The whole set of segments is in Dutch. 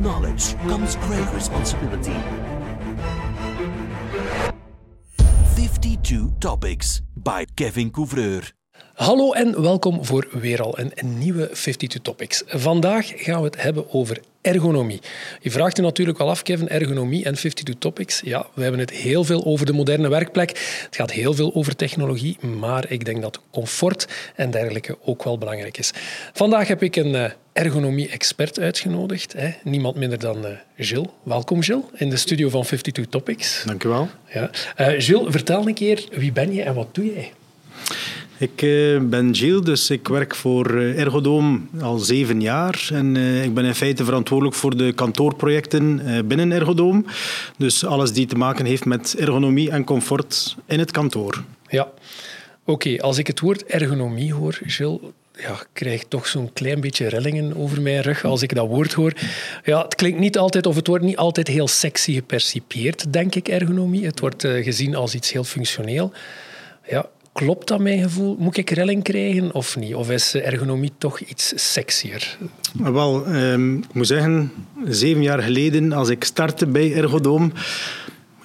knowledge comes great responsibility. 52 Topics by Kevin Couvreur. Hallo en welkom voor weer al een, nieuwe 52 Topics. Vandaag gaan we het hebben over ergonomie. Je vraagt je natuurlijk al af, Kevin, ergonomie en 52 Topics. Ja, we hebben het heel veel over de moderne werkplek. Het gaat heel veel over technologie, maar ik denk dat comfort en dergelijke ook wel belangrijk is. Vandaag heb ik een eh, ergonomie-expert uitgenodigd. Hè. Niemand minder dan uh, Gilles. Welkom, Gilles, in de studio van 52 Topics. Dank u wel. Ja. Uh, Gilles, vertel een keer, wie ben je en wat doe jij? Ik uh, ben Gilles, dus ik werk voor uh, Ergodoom al zeven jaar. En uh, ik ben in feite verantwoordelijk voor de kantoorprojecten binnen Ergodoom. Dus alles die te maken heeft met ergonomie en comfort in het kantoor. Ja, oké. Als ik het woord ergonomie hoor, Gilles, ja, krijg toch zo'n klein beetje rillingen over mijn rug als ik dat woord hoor. Ja, het klinkt niet altijd, of het wordt niet altijd heel sexy gepercipieerd, denk ik, ergonomie. Het wordt gezien als iets heel functioneel. Ja, Klopt dat mijn gevoel? Moet ik relling krijgen of niet? Of is ergonomie toch iets sexier? Wel, um, ik moet zeggen, zeven jaar geleden, als ik startte bij Ergodoom,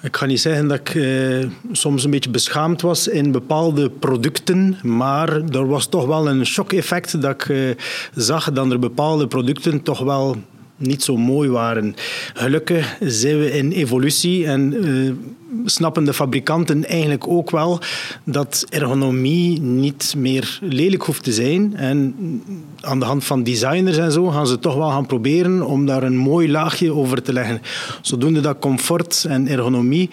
ik ga niet zeggen dat ik uh, soms een beetje beschaamd was in bepaalde producten, maar er was toch wel een shock-effect dat ik uh, zag dat er bepaalde producten toch wel niet zo mooi waren. Gelukkig zijn we in evolutie en uh, snappen de fabrikanten eigenlijk ook wel dat ergonomie niet meer lelijk hoeft te zijn. En aan de hand van designers en zo gaan ze toch wel gaan proberen om daar een mooi laagje over te leggen. Zodoende dat comfort en ergonomie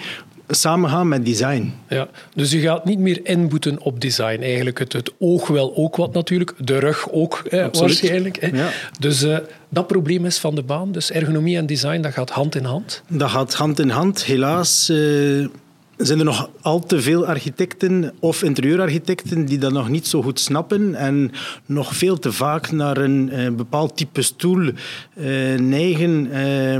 samengaan met design. Ja, dus u gaat niet meer inboeten op design. Eigenlijk het, het oog wel ook wat natuurlijk, de rug ook hè, waarschijnlijk. Hè. Ja. Dus uh, dat probleem is van de baan. Dus ergonomie en design, dat gaat hand in hand? Dat gaat hand in hand. Helaas... Uh, zijn er nog al te veel architecten of interieurarchitecten die dat nog niet zo goed snappen en nog veel te vaak naar een eh, bepaald type stoel eh, neigen, eh,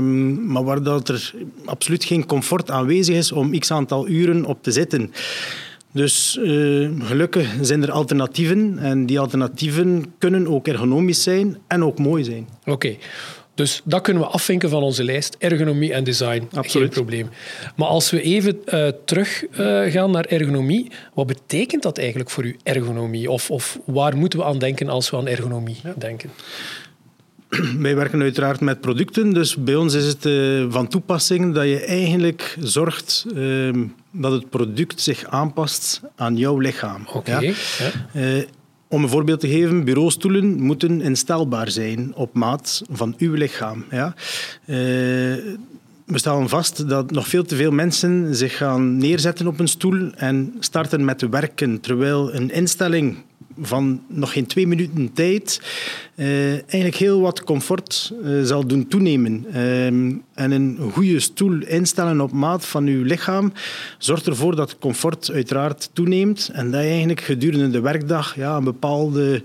maar waar dat er absoluut geen comfort aanwezig is om x aantal uren op te zitten. Dus uh, gelukkig zijn er alternatieven en die alternatieven kunnen ook ergonomisch zijn en ook mooi zijn. Oké. Okay. Dus dat kunnen we afvinken van onze lijst. Ergonomie en design, Absoluut. geen probleem. Maar als we even uh, terug uh, gaan naar ergonomie, wat betekent dat eigenlijk voor u, ergonomie? Of, of waar moeten we aan denken als we aan ergonomie ja. denken? Wij werken uiteraard met producten, dus bij ons is het uh, van toepassing dat je eigenlijk zorgt ehm, dat het product zich aanpast aan jouw lichaam. Oké. Okay. Ja? Om een voorbeeld te geven, bureaustoelen moeten instelbaar zijn op maat van uw lichaam. Ja? Uh, we stellen vast dat nog veel te veel mensen zich gaan neerzetten op een stoel en starten met werken, terwijl een instelling van nog geen twee minuten tijd uh, eigenlijk heel wat comfort uh, zal doen toenemen. Uh, en een goede stoel instellen op maat van uw lichaam zorgt ervoor dat comfort uiteraard toeneemt en dat je eigenlijk gedurende de werkdag ja, een bepaalde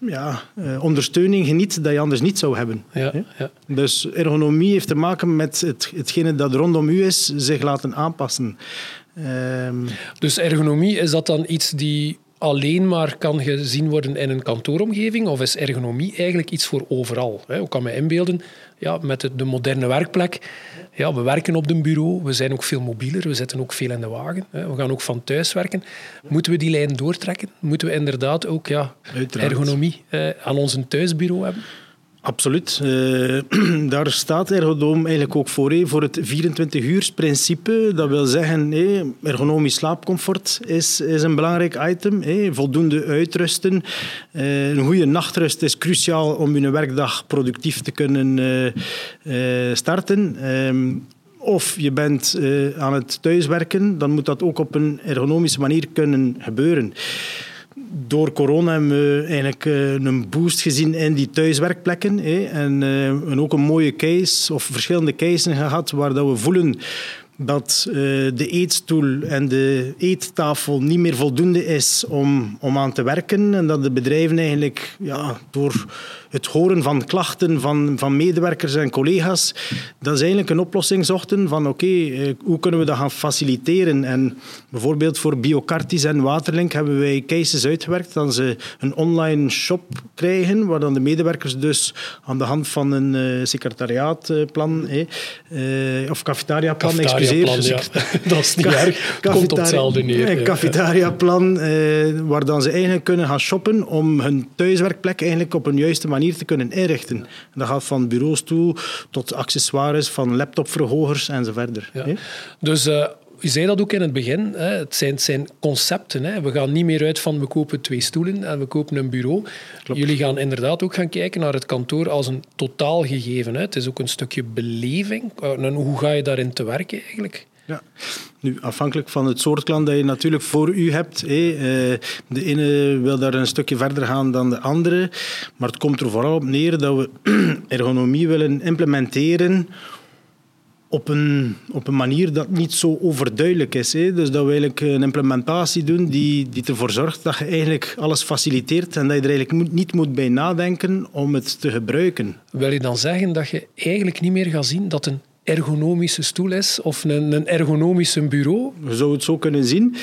ja, ondersteuning geniet dat je anders niet zou hebben. Ja, ja. Dus ergonomie heeft te maken met het, hetgene dat rondom u is, zich laten aanpassen. Ehm, dus ergonomie, is dat dan iets die alleen maar kan gezien worden in een kantooromgeving? Of is ergonomie eigenlijk iets voor overal? Ik kan me inbeelden, ja, met de, moderne werkplek, ja, we werken op een bureau, we zijn ook veel mobieler, we zitten ook veel in de wagen, we gaan ook van thuis werken. Moeten we die lijn doortrekken? Moeten we inderdaad ook ja, ergonomie aan ons thuisbureau hebben? Absoluut. Uh, daar staat ergodoom eigenlijk ook voor, hé, voor het 24-uursprincipe. Dat wil zeggen, hé, ergonomisch slaapcomfort is, is een belangrijk item. Voldoende uitrusten. Uh, een goede nachtrust is cruciaal om je werkdag productief te kunnen uh, starten. Ehm, of je bent aan het thuiswerken, dan moet dat ook op een ergonomische manier kunnen gebeuren door corona hebben we eigenlijk eh, een boost gezien in die thuiswerkplekken. En, eh, ook een mooie case, of verschillende cases gehad, waar dat we voelen dat uh, de eetstoel en de eettafel niet meer voldoende is om, om aan te werken. En dat de bedrijven eigenlijk ja, door het horen van klachten van, van medewerkers en collega's, dat is eigenlijk een oplossing zochten van oké, eh, hoe kunnen we dat gaan faciliteren? En bijvoorbeeld voor Biocartis en Waterlink hebben wij cases uitgewerkt dat ze een online shop krijgen, waar dan de medewerkers dus aan de hand van een uh, secretariaatplan eh, of cafetariaplan, excuseer. Ja. dat is niet erg, komt op hetzelfde neer. Een cafetariaplan, waar dan ze eigenlijk kunnen gaan shoppen om hun thuiswerkplek eigenlijk op een juiste manier te kunnen inrichten. Dat gaat van bureaus toe tot accessoires, van laptopverhogers en zo verder. Ja. Dus uh, u zei dat ook in het begin, hè. Het, zijn, zijn concepten. Hè. We gaan niet meer uit van we kopen twee stoelen en we kopen een bureau. Jullie gaan inderdaad ook gaan kijken naar het kantoor als een totaal gegeven. Hè. Het is ook een stukje beleving. En hoe ga je daarin te werken eigenlijk? Ja. Nu, afhankelijk van het soort klant dat je natuurlijk voor u hebt. Eh, de ene wil daar een stukje verder gaan dan de andere. Maar het komt er vooral op neer dat we ergonomie willen implementeren op een, op een manier dat niet zo overduidelijk is. Dus dat we eigenlijk een implementatie doen die, die ervoor zorgt dat je eigenlijk alles faciliteert en dat je er eigenlijk niet moet bij nadenken om het te gebruiken. Wil je dan zeggen dat je eigenlijk niet meer gaat zien dat een ergonomische stoel is of een, een ergonomische bureau? Je zou het zo kunnen zien.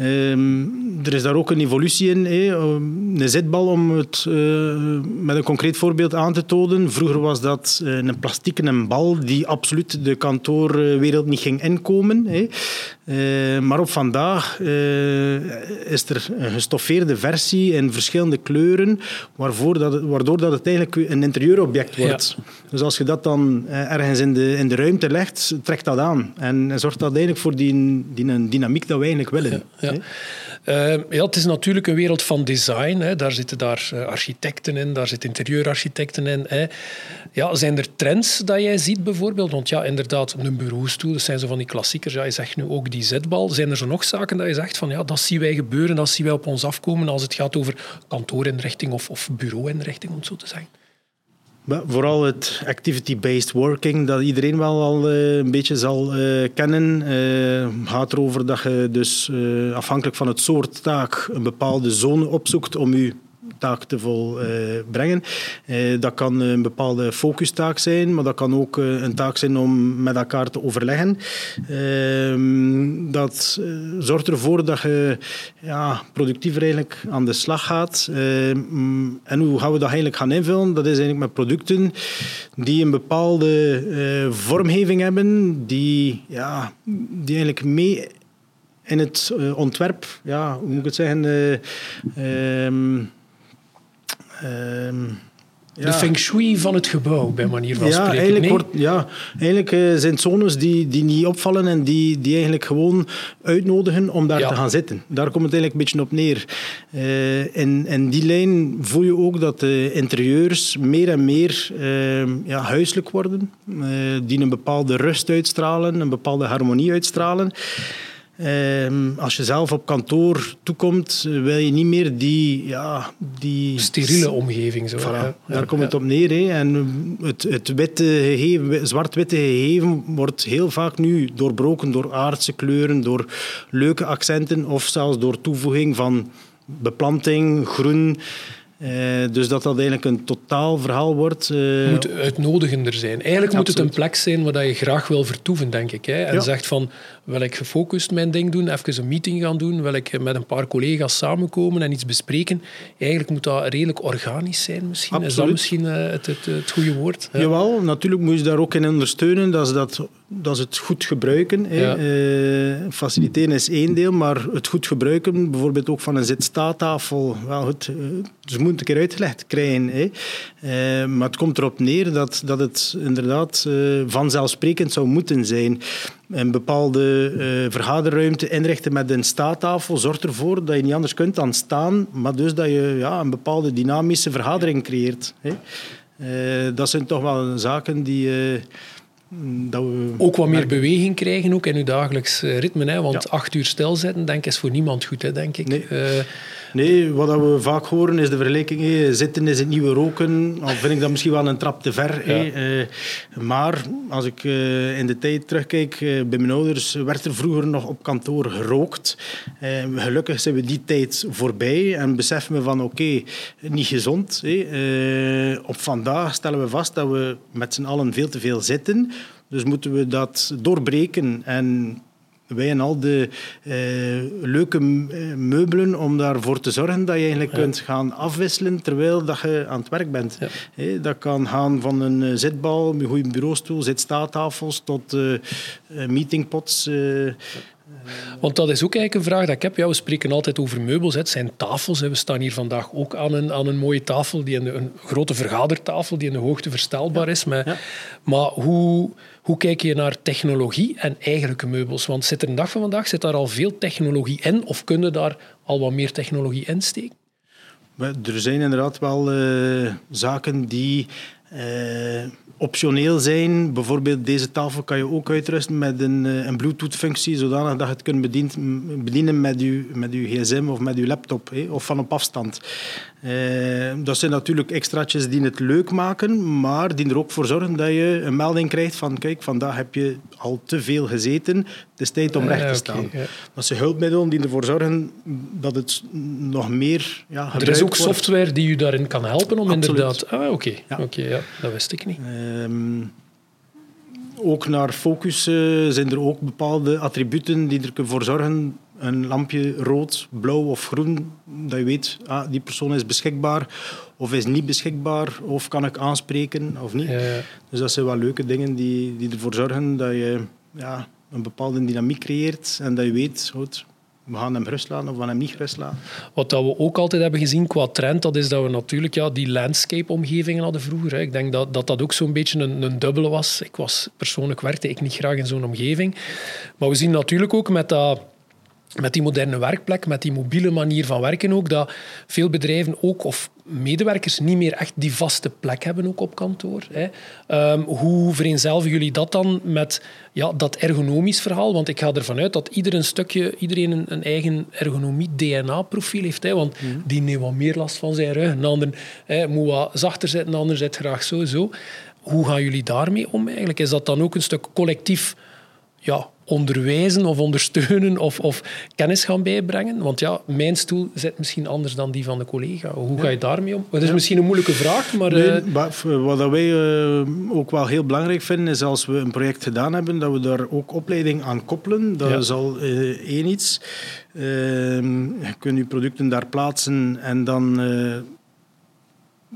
Um, er is daar ook een evolutie in. Hè. Een zitbal, om het uh, met een concreet voorbeeld aan te tonen. Vroeger was dat uh, een plastieke bal die absoluut de kantoorwereld niet ging inkomen. Uh, maar op vandaag is er een gestoffeerde versie in verschillende kleuren, waarvoor dat het, waardoor dat het eigenlijk een interieurobject wordt. Ja. Dus als je dat dan ergens in de, in de ruimte legt, trekt dat aan. En zorgt dat eigenlijk voor die, die dynamiek dat wij eigenlijk willen. Ja. Ja. Uh, ja, het is natuurlijk een wereld van design. Hè. Daar zitten daar uh, architecten in, daar zitten interieurarchitecten in. Hè. Ja, zijn er trends dat jij ziet bijvoorbeeld? Want ja, inderdaad, een bureaustoel, dat zijn zo van die klassiekers. Ja, je zegt nu ook die zetbal. Zijn er zo nog zaken dat je zegt van ja, dat zien wij gebeuren, dat zien wij op ons afkomen als het gaat over kantoorinrichting of, of bureauinrichting, om het zo te zeggen? Vooral het activity-based working, dat iedereen wel al uh, een beetje zal uh, kennen, uh, gaat erover dat je dus afhankelijk van het soort taak een bepaalde zone opzoekt om je taak te volbrengen. Eh, dat kan een bepaalde focustaak zijn, maar dat kan ook eh, een taak zijn om met elkaar te overleggen. Ehm, dat eh, zorgt ervoor dat je ja, productiever eigenlijk aan de slag gaat. Ehm, en hoe gaan we dat eigenlijk gaan invullen? Dat is eigenlijk met producten die een bepaalde vormgeving hebben, die, ja, die eigenlijk mee in het ontwerp, ja, hoe moet ik het zeggen, uh, Ehm, de feng shui van het gebouw, bij manier van ja, spreken. Eigenlijk wordt, ja, eigenlijk uh, zijn het zones die, die niet opvallen en die, die eigenlijk gewoon uitnodigen om daar te gaan zitten. Daar komt het eigenlijk een beetje op neer. Uh, in, in die lijn voel je ook dat de interieurs meer en meer uh, ja, huiselijk worden. Eh, die een bepaalde rust uitstralen, een bepaalde harmonie uitstralen. Ehm, als je zelf op kantoor toekomt, wil je niet meer die... Ja, die Steriele omgeving. Zo. Ja, daar komt het op neer. En het, het witte gegeven, zwart-witte gegeven wordt heel vaak nu doorbroken door aardse kleuren, door leuke accenten of zelfs door toevoeging van beplanting, groen... Uh, dus dat dat eigenlijk een totaal verhaal wordt. Uh, het moet uitnodigender zijn. Eigenlijk moet het een plek zijn waar je graag wil vertoeven, denk ik. Hè? En zegt van, wil ik gefocust mijn ding doen, even een meeting gaan doen, wil ik met een paar collega's samenkomen en iets bespreken. Eigenlijk moet dat redelijk organisch zijn misschien. Is dat misschien uh, het, het, het, goede woord? Ja. Jawel, natuurlijk moet je daar ook in ondersteunen. Dat is, dat, dat is het goed gebruiken. Ja. faciliteren is één deel, maar het goed gebruiken, bijvoorbeeld ook van een zit-staattafel, wel, het, dus moet een keer uitgelegd krijgen. Uh, maar het komt erop neer dat, dat het inderdaad vanzelfsprekend zou moeten zijn. Een bepaalde uh, vergaderruimte inrichten met een staattafel zorgt ervoor dat je niet anders kunt dan staan, maar dus dat je ja, een bepaalde dynamische vergadering creëert. Hè. dat zijn toch wel zaken die... Dat we ook wat meer beweging krijgen ook in uw dagelijks ritme. Hè? Want acht uur stilzitten, denk ik, is voor niemand goed, hè, denk ik. Nee. Nee, wat we vaak horen is de vergelijking, hé, zitten is het nieuwe roken. Al vind ik dat misschien wel een trap te ver. hé. Eh, maar als ik eh, in de tijd terugkijk, eh, bij mijn ouders werd er vroeger nog op kantoor gerookt. Gelukkig zijn we die tijd voorbij en beseffen we van oké, niet gezond. hé. Op vandaag stellen we vast dat we met z'n allen veel te veel zitten. Dus moeten we dat doorbreken en wij en al de eh, leuke eh, meubelen om daarvoor te zorgen dat je eigenlijk kunt gaan afwisselen terwijl dat je aan het werk bent. Ja. Dat kan gaan van een eh, zitbal, een goede bureaustoel, zitstaattafels tot meetingpots. Want dat is ook eigenlijk een vraag dat ik heb. Ja, we spreken altijd over meubels. Het zijn tafels. hè. We staan hier vandaag ook aan een, aan een mooie tafel, die in de, een grote vergadertafel die in de hoogte verstelbaar is. Maar, Ja. maar hoe, hoe kijk je naar technologie en eigenlijke meubels? Want zit er een dag van vandaag zit daar al veel technologie in? Of kunnen daar al wat meer technologie in steken? Er zijn inderdaad wel eh, zaken die optioneel zijn. Bijvoorbeeld deze tafel kan je ook uitrusten met een, eh, een Bluetooth-functie, zodanig dat je het kunt bedienen met je, met uw gsm of met je laptop, of van op afstand. Eh, dat zijn natuurlijk extraatjes die het leuk maken, maar die er ook voor zorgen dat je een melding krijgt van kijk, vandaag heb je al te veel gezeten, het is tijd om recht te staan. ja. Dat zijn hulpmiddelen die ervoor zorgen dat het nog meer ja, Er is ook wordt. software die u daarin kan helpen om Absoluut. inderdaad... Ah, oké. Ja. Oké, ja, dat wist ik niet. Ehm, ook naar focus eh, zijn er ook bepaalde attributen die ervoor zorgen. Een lampje rood, blauw of groen, dat je weet, ah, die persoon is beschikbaar of is niet beschikbaar, of kan ik aanspreken of niet. Ja. Dus dat zijn wel leuke dingen die, die ervoor zorgen dat je ja, een bepaalde dynamiek creëert en dat je weet, goed, we gaan hem gerust laten of we gaan hem niet gerust laten. Wat dat we ook altijd hebben gezien qua trend, dat is dat we natuurlijk ja, die landscape-omgevingen hadden vroeger. Hè. Ik denk dat dat, dat ook zo'n beetje een, een dubbele was. Ik was persoonlijk werkte ik niet graag in zo'n omgeving. Maar we zien natuurlijk ook met dat met die moderne werkplek, met die mobiele manier van werken ook, dat veel bedrijven ook, of medewerkers, niet meer echt die vaste plek hebben ook op kantoor. Hè. Ehm, hoe vereenzelvigen jullie dat dan met ja, dat ergonomisch verhaal? Want ik ga ervan uit dat ieder een stukje, iedereen een, een eigen ergonomie-DNA-profiel heeft. Hè. Want die neemt wat meer last van zijn rug, een ander hè, moet wat zachter zitten, een ander zit graag zo, zo. Hoe gaan jullie daarmee om eigenlijk? Is dat dan ook een stuk collectief ja, onderwijzen of ondersteunen of, of kennis gaan bijbrengen? Want ja, mijn stoel zit misschien anders dan die van de collega. Hoe ga je daarmee om? Dat is misschien een moeilijke vraag, maar... Nee, eh, wat wij eh, ook wel heel belangrijk vinden, is als we een project gedaan hebben, dat we daar ook opleiding aan koppelen. Dat Ja. is al eh, één iets. Ehm, je kunt je producten daar plaatsen en dan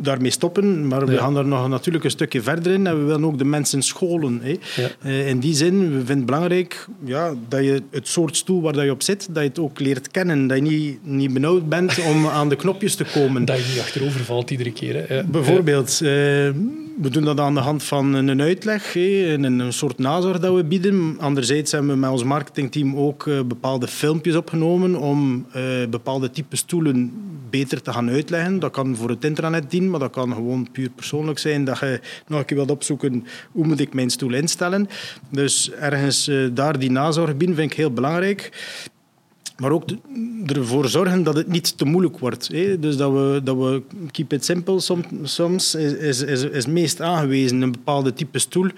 daarmee stoppen. Maar we Ja. gaan daar nog natuurlijk een stukje verder in en we willen ook de mensen scholen. Hè. Ja. Eh, in die zin, we vinden het belangrijk ja, dat je het soort stoel waar dat je op zit, dat je het ook leert kennen. Dat je niet, niet benauwd bent om aan de knopjes te komen. dat je niet achterover valt iedere keer. Hè. Bijvoorbeeld, eh, we doen dat aan de hand van een uitleg, hè, en een, soort nazorg dat we bieden. Anderzijds hebben we met ons marketingteam ook eh, bepaalde filmpjes opgenomen om bepaalde type stoelen beter te gaan uitleggen. Dat kan voor het intranet dienen, maar dat kan gewoon puur persoonlijk zijn. Dat je nog een keer wilt opzoeken, hoe moet ik mijn stoel instellen. Dus ergens eh, daar die nazorg bieden vind ik heel belangrijk. Maar ook ervoor zorgen dat het niet te moeilijk wordt. Hè? Dus dat we, dat we keep it simple soms, soms is, is, is, meest aangewezen. Een bepaalde type stoel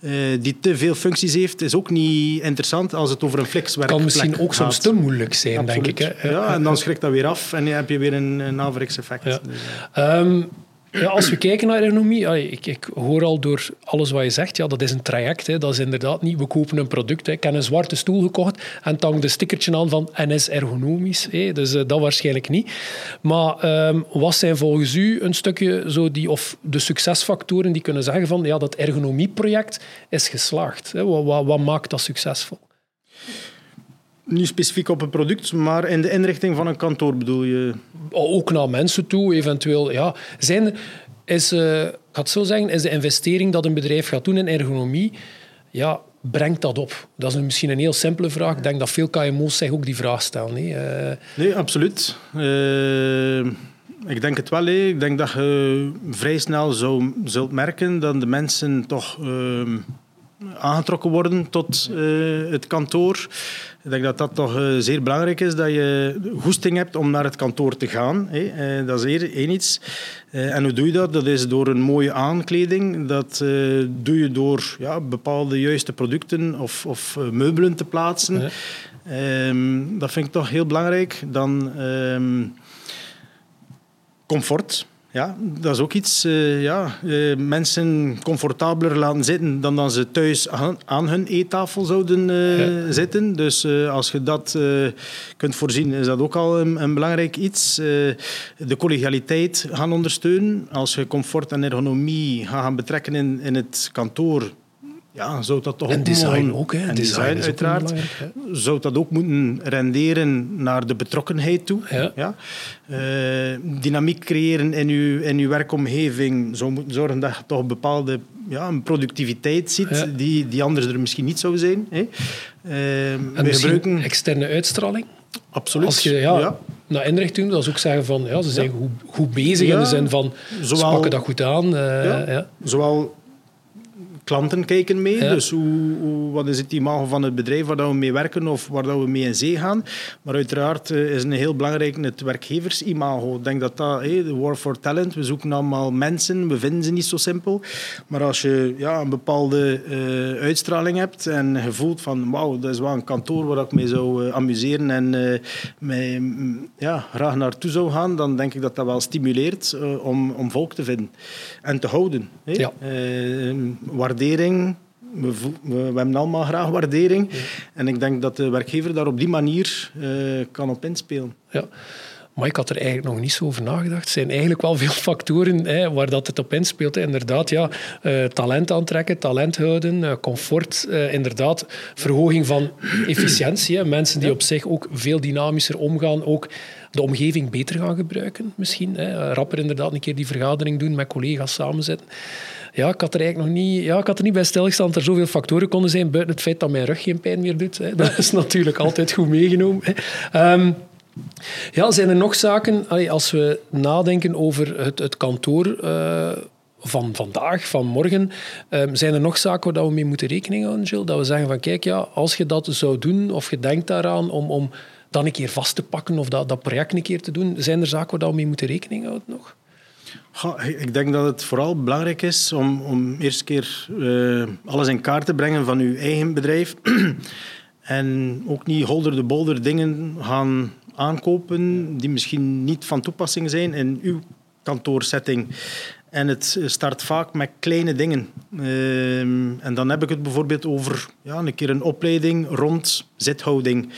eh, die te veel functies heeft, is ook niet interessant als het over een flexwerk kan misschien ook soms te moeilijk zijn, denk ik. Hè. Ja, en dan schrikt dat weer af en dan heb je weer een, een averechts effect. Ja. Dus, eh, Ehm, ja, als we kijken naar ergonomie, ik, ik hoor al door alles wat je zegt, ja, dat is een traject. Hè. Dat is inderdaad niet, we kopen een product. Hè. Ik heb een zwarte stoel gekocht en hangt een stickertje aan van NS ergonomisch. Hè. Dus eh, dat waarschijnlijk niet. Maar ehm, wat zijn volgens u een stukje zo die, of de succesfactoren die kunnen zeggen van ja, dat ergonomieproject is geslaagd? Hè. Wat, wat maakt dat succesvol? Niet specifiek op een product, maar in de inrichting van een kantoor bedoel je. ook naar mensen toe, eventueel. Ja, zijn is, eh, ik ga het zo zeggen, is de investering dat een bedrijf gaat doen in ergonomie, ja, brengt dat op? Dat is misschien een heel simpele vraag. Ik denk dat veel KMO's zich ook die vraag stellen. Nee? Eh, Nee, absoluut. Eh, ik denk het wel. hè. Ik denk dat je vrij snel zou, zult merken dat de mensen toch ehm, aangetrokken worden tot uh, het kantoor. Ik denk dat dat toch uh, zeer belangrijk is, dat je goesting hebt om naar het kantoor te gaan. Hè. Uh, dat is één iets. en hoe doe je dat? Dat is door een mooie aankleding. Dat doe je door ja, bepaalde juiste producten of, of meubelen te plaatsen. Ja. Um, dat vind ik toch heel belangrijk. Dan um, comfort. Ja, dat is ook iets. Uh, ja, uh, mensen comfortabeler laten zitten dan dan ze thuis aan, aan hun eettafel zouden uh, ja. zitten. Dus als je dat kunt voorzien, is dat ook al een, een belangrijk iets. de collegialiteit gaan ondersteunen. Als je comfort en ergonomie gaan betrekken in, in het kantoor, ja, zou dat toch en ook design mogen, ook, hè? En design, design, uiteraard. Zou dat ook moeten renderen naar de betrokkenheid toe. Ja. ja? Uh, dynamiek creëren in uw, in uw werkomgeving zou moeten zorgen dat je toch een bepaalde ja, een productiviteit ziet Ja. die, die anders er misschien niet zou zijn. Hè? Uh, En we misschien gebruiken... externe uitstraling. Absoluut. Als je ja, ja. naar inrichting dat is ook zeggen van ja, ze zijn goed, goed bezig in de zin van ze pakken dat goed aan. eh, Ja. ja. Zowel klanten kijken mee, Ja. dus hoe, hoe, wat is het imago van het bedrijf waar dat we mee werken of waar dat we mee in zee gaan. Maar uiteraard eh, is een heel belangrijk het werkgeversimago. Ik denk dat dat, hé, de war for talent, we zoeken allemaal mensen, we vinden ze niet zo simpel. Maar als je ja, een bepaalde eh, uitstraling hebt en je voelt van wauw, dat is wel een kantoor waar ik mee zou eh, amuseren en mij, mm, ja, graag naartoe zou gaan, dan denk ik dat dat wel stimuleert om, om volk te vinden en te houden. Hè? Ja. Waardering. We, we, hebben allemaal graag waardering. En ik denk dat de werkgever daar op die manier eh, kan op inspelen. Ja. Maar ik had er eigenlijk nog niet zo over nagedacht. Er zijn eigenlijk wel veel factoren hè, waar dat het op inspeelt. Inderdaad, ja, eh, talent aantrekken, talent houden, eh, comfort. inderdaad, verhoging van efficiëntie. Hè. Mensen die op zich ook veel dynamischer omgaan, ook de omgeving beter gaan gebruiken misschien. Hè. Rapper inderdaad een keer die vergadering doen, met collega's samenzitten. Ja, ik had er eigenlijk nog niet, ja, ik had er niet bij stilgestaan dat er zoveel factoren konden zijn, buiten het feit dat mijn rug geen pijn meer doet. Hè. Dat is natuurlijk altijd goed meegenomen. Hè. Ehm, ja, zijn er nog zaken, als we nadenken over het, het kantoor eh, van vandaag, van morgen, ehm, zijn er nog zaken waar we mee moeten rekening houden, Jill? Dat we zeggen van, kijk, ja, als je dat zou doen, of je denkt daaraan om, om dat een keer vast te pakken of dat, dat project een keer te doen, zijn er zaken waar we mee moeten rekening houden nog? Goh, ik denk dat het vooral belangrijk is om, om eerst een keer eh, alles in kaart te brengen van uw eigen bedrijf. en ook niet holder de bolder dingen gaan aankopen die misschien niet van toepassing zijn in uw kantoorsetting. En het start vaak met kleine dingen. Ehm, en dan heb ik het bijvoorbeeld over ja, een keer een opleiding rond zithouding.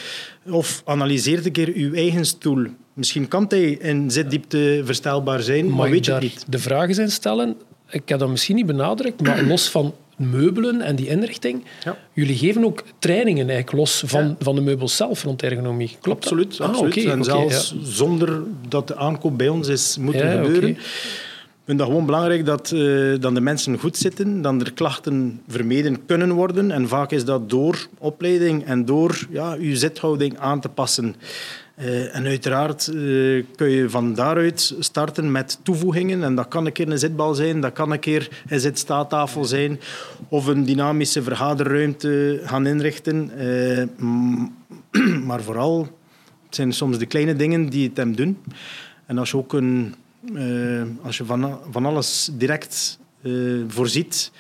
Of analyseer een keer uw eigen stoel. Misschien kan hij in zitdiepte verstelbaar zijn, maar Mag weet je het niet. de vragen zijn stellen? Ik heb dat misschien niet benadrukt, maar los van meubelen en die inrichting, Ja. jullie geven ook trainingen eigenlijk los van, Ja. van de meubels zelf rond ergonomie. Klopt dat? Absoluut, Ah, absoluut. oké, en zelfs ja. zonder dat de aankoop bij ons is moeten Ja, gebeuren. oké. Ik vind dat gewoon belangrijk dat, eh, dat de mensen goed zitten, dat er klachten vermeden kunnen worden. En vaak is dat door opleiding en door ja, uw zithouding aan te passen. Eh, en uiteraard eh, kun je van daaruit starten met toevoegingen. En dat kan een keer een zitbal zijn, dat kan een keer een zitstaattafel zijn. Of een dynamische vergaderruimte gaan inrichten. Eh, maar vooral, het zijn soms de kleine dingen die het hem doen. En als je ook een, als je van, van alles direct voorziet,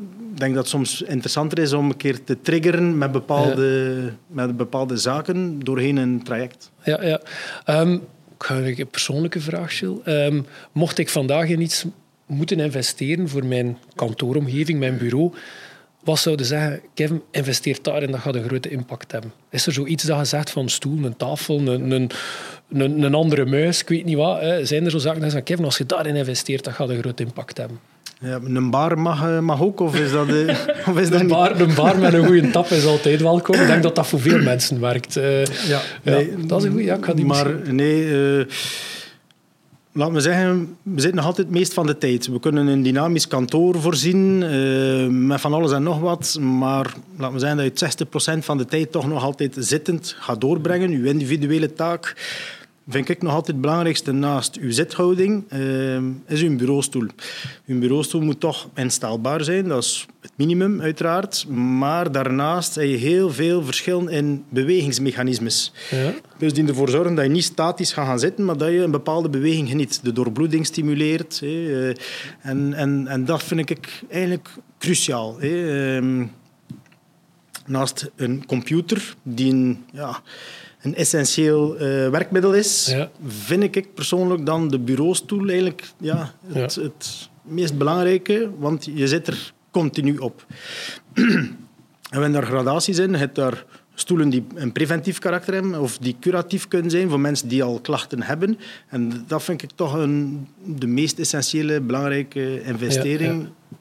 ik denk dat het soms interessanter is om een keer te triggeren met bepaalde, met bepaalde zaken doorheen een traject. Ja, ja. Ehm, ik ga een persoonlijke vraag. Ehm, mocht ik vandaag in iets moeten investeren voor mijn kantooromgeving, mijn bureau, wat zouden zeggen, Kevin, investeer daarin, dat gaat een grote impact hebben. Is er zoiets dat je zegt van een stoel, een tafel, een, een, een, een andere muis, ik weet niet wat. Hè. Zijn er zo zaken dat je zegt, Kevin, als je daarin investeert, dat gaat een grote impact hebben? Ja, een bar mag, eh, mag ook, of is dat, eh, of is dat Een bar, een bar met een goede tap is altijd welkom. Ik denk dat dat voor veel mensen werkt. Eh, Ja, ja, dat is een goede. Ja, ik ga die maar misschien- nee, eh, laat me zeggen, we zitten nog altijd het meest van de tijd. We kunnen een dynamisch kantoor voorzien met van alles en nog wat, maar laat me zeggen dat je het 60% van de tijd toch nog altijd zittend gaat doorbrengen, je individuele taak. Vind ik nog altijd het belangrijkste naast uw zithouding, uh, is uw bureaustoel. Uw bureaustoel moet toch instelbaar zijn, dat is het minimum uiteraard. Maar daarnaast heb je heel veel verschillen in bewegingsmechanismes. Ja. Dus die ervoor zorgen dat je niet statisch gaat gaan zitten, maar dat je een bepaalde beweging geniet. De doorbloeding stimuleert. Eh, en, en, en dat vind ik eigenlijk cruciaal. Ehm, naast een computer die een... Ja, een essentieel uh, werkmiddel is, ja. vind ik persoonlijk dan de bureaustoel eigenlijk ja, het, ja. het, meest belangrijke, want je zit er continu op. en we hebben daar gradaties in. Je hebt daar stoelen die een preventief karakter hebben of die curatief kunnen zijn voor mensen die al klachten hebben. En dat vind ik toch een, de meest essentiële, belangrijke investering ja,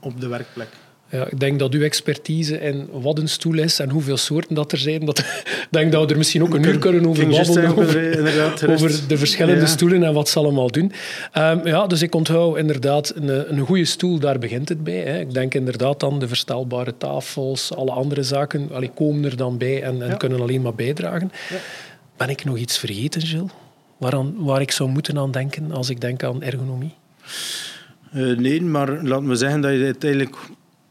op de werkplek. Ja, ik denk dat uw expertise in wat een stoel is en hoeveel soorten dat er zijn, dat, ik denk dat we er misschien ook een uur kunnen over babbelen, over, over, de verschillende ja. stoelen en wat ze allemaal doen. Um, ja, dus ik onthoud inderdaad, een, een goede stoel, daar begint het bij. Hè. Ik denk inderdaad dan de verstelbare tafels, alle andere zaken, allee, komen er dan bij en, en ja. kunnen alleen maar bijdragen. Ben ik nog iets vergeten, Gilles? Waaraan, waar ik zou moeten aan denken als ik denk aan ergonomie? Uh, nee, maar laten we zeggen dat je uiteindelijk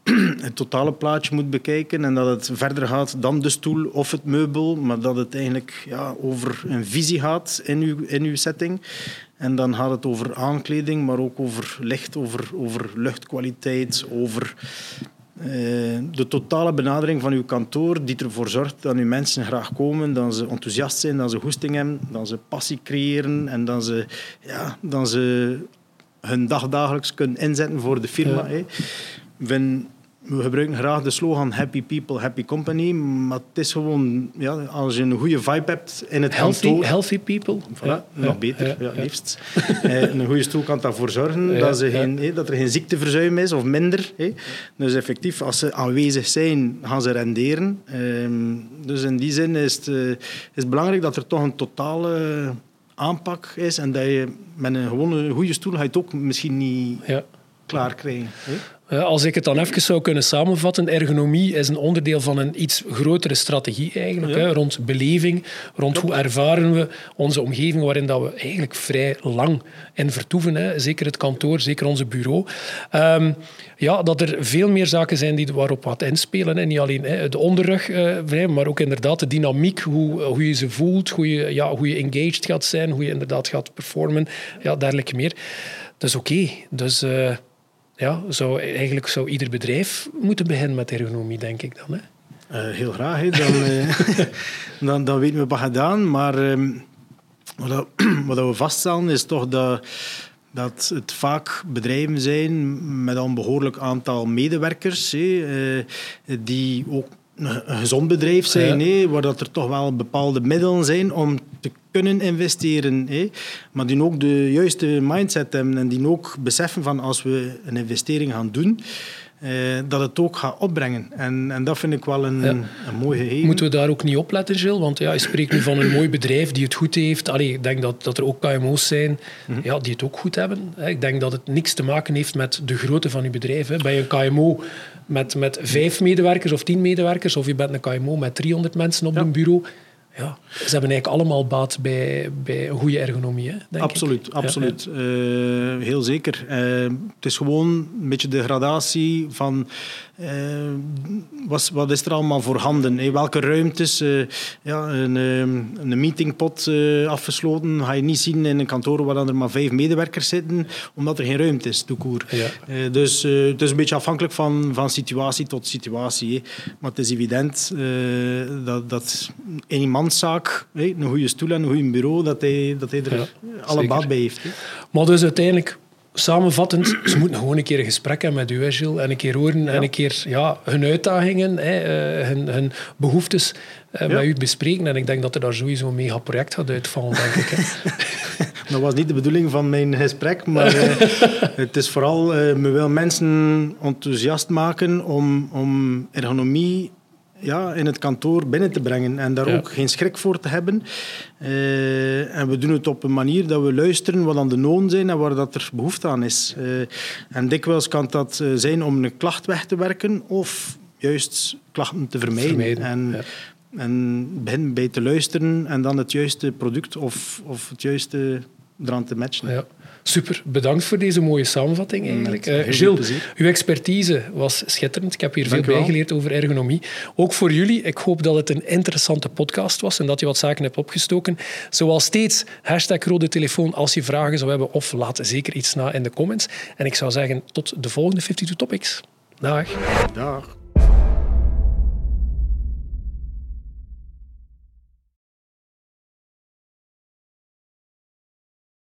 het totale plaatje moet bekijken en dat het verder gaat dan de stoel of het meubel, maar dat het eigenlijk ja, over een visie gaat in uw, in uw setting. En dan gaat het over aankleding, maar ook over licht, over, over luchtkwaliteit, over uh, de totale benadering van uw kantoor die ervoor zorgt dat uw mensen graag komen, dat ze enthousiast zijn, dat ze goesting hebben, dat ze passie creëren en dat ze, ja, dat ze hun dag dagelijks kunnen inzetten voor de firma. Ja. Wenn we gebruiken graag de slogan Happy People, Happy Company. Maar het is gewoon, ja, als je een goede vibe hebt in het healthy, kantoor... Healthy people. Voilà, ja, nog ja, beter, ja, liefst. Eh, een goede stoel kan ervoor zorgen dat, ze geen, dat er geen ziekteverzuim is, of minder. Dus effectief, als ze aanwezig zijn, gaan ze renderen. Ehm, dus in die zin is het, uh, is belangrijk dat er toch een totale aanpak is. En dat je met een gewone goede stoel ga je het ook misschien niet klaar krijgen. Als ik het dan even zou kunnen samenvatten, ergonomie is een onderdeel van een iets grotere strategie eigenlijk, ja. hè, rond beleving, rond hoe ervaren we onze omgeving waarin dat we eigenlijk vrij lang in vertoeven, hè. zeker het kantoor, zeker onze bureau. Um, ja, dat er veel meer zaken zijn die waarop wat inspelen. En niet alleen hè, de onderrug, uh, maar ook inderdaad de dynamiek, hoe, hoe je ze voelt, hoe je, ja, hoe je engaged gaat zijn, hoe je inderdaad gaat performen, ja, dergelijke meer. Dat is oké. Okay. Dus... Uh, ja, zou, eigenlijk zou ieder bedrijf moeten beginnen met ergonomie, denk ik dan. Hè? Uh, heel graag. Dan, uh, dan, dan weten we wat gedaan. Maar uh, wat, wat we vaststellen is toch dat, dat het vaak bedrijven zijn met een behoorlijk aantal medewerkers hè, die ook een gezond bedrijf zijn, ja. waar dat er toch wel bepaalde middelen zijn om te kunnen investeren. Hé. Maar die ook de juiste mindset hebben en die ook beseffen van als we een investering gaan doen, eh, dat het ook gaat opbrengen. En, en dat vind ik wel een, ja. een mooi gegeven. Moeten we daar ook niet op letten, Gilles? Want ja, je spreekt nu van een mooi bedrijf die het goed heeft. Allee, ik denk dat, dat er ook KMO's zijn mm -hmm. ja, die het ook goed hebben. Ik denk dat het niks te maken heeft met de grootte van je bedrijf. Hè. Bij een KMO met, met vijf medewerkers of tien medewerkers, of je bent een KMO met 300 mensen op ja. een bureau ja, ze hebben eigenlijk allemaal baat bij, bij een goede ergonomie. Hè, denk absoluut, ik. absoluut. Ja, ja. Uh, heel zeker. Uh, het is gewoon een beetje de gradatie van uh, wat, wat, is er allemaal voorhanden? Hey, welke ruimtes? ja, een, een meetingpot afgesloten ga je niet zien in een kantoor waar er maar vijf medewerkers zitten, omdat er geen ruimte is, toekoer. Ja. dus het is een beetje afhankelijk van, van situatie tot situatie. Maar het is evident dat, dat een manszaak, een goede stoel en een goed bureau, dat hij, dat hij er ja, alle baat bij heeft. Maar dus uiteindelijk, samenvattend, ze moeten gewoon een keer een gesprek hebben met u, Gilles, en een keer horen ja. en een keer ja, hun uitdagingen, hè, hun, hun behoeftes uh, met u bespreken. En ik denk dat er daar sowieso een mega project gaat uitvallen, denk ik. Hè. dat was niet de bedoeling van mijn gesprek, maar uh, het is vooral, uh, me wil mensen enthousiast maken om, om ergonomie ja, in het kantoor binnen te brengen en daar ja. ook geen schrik voor te hebben. Uh, en we doen het op een manier dat we luisteren wat aan de noden zijn en waar dat er behoefte aan is. Uh, en dikwijls kan dat zijn om een klacht weg te werken of juist klachten te vermijden. vermijden en ja. En begin bij te luisteren en dan het juiste product of, of het juiste eraan te matchen. Ja. Super, bedankt voor deze mooie samenvatting eigenlijk. Met heel Uh, Gilles, uw expertise was schitterend. Ik heb hier Dank veel bijgeleerd over ergonomie. Ook voor jullie. Ik hoop dat het een interessante podcast was en dat je wat zaken hebt opgestoken. Zoals steeds, hashtag rode telefoon als je vragen zou hebben of laat zeker iets na in de comments. En ik zou zeggen, tot de volgende 52 Topics. Dag. Dag.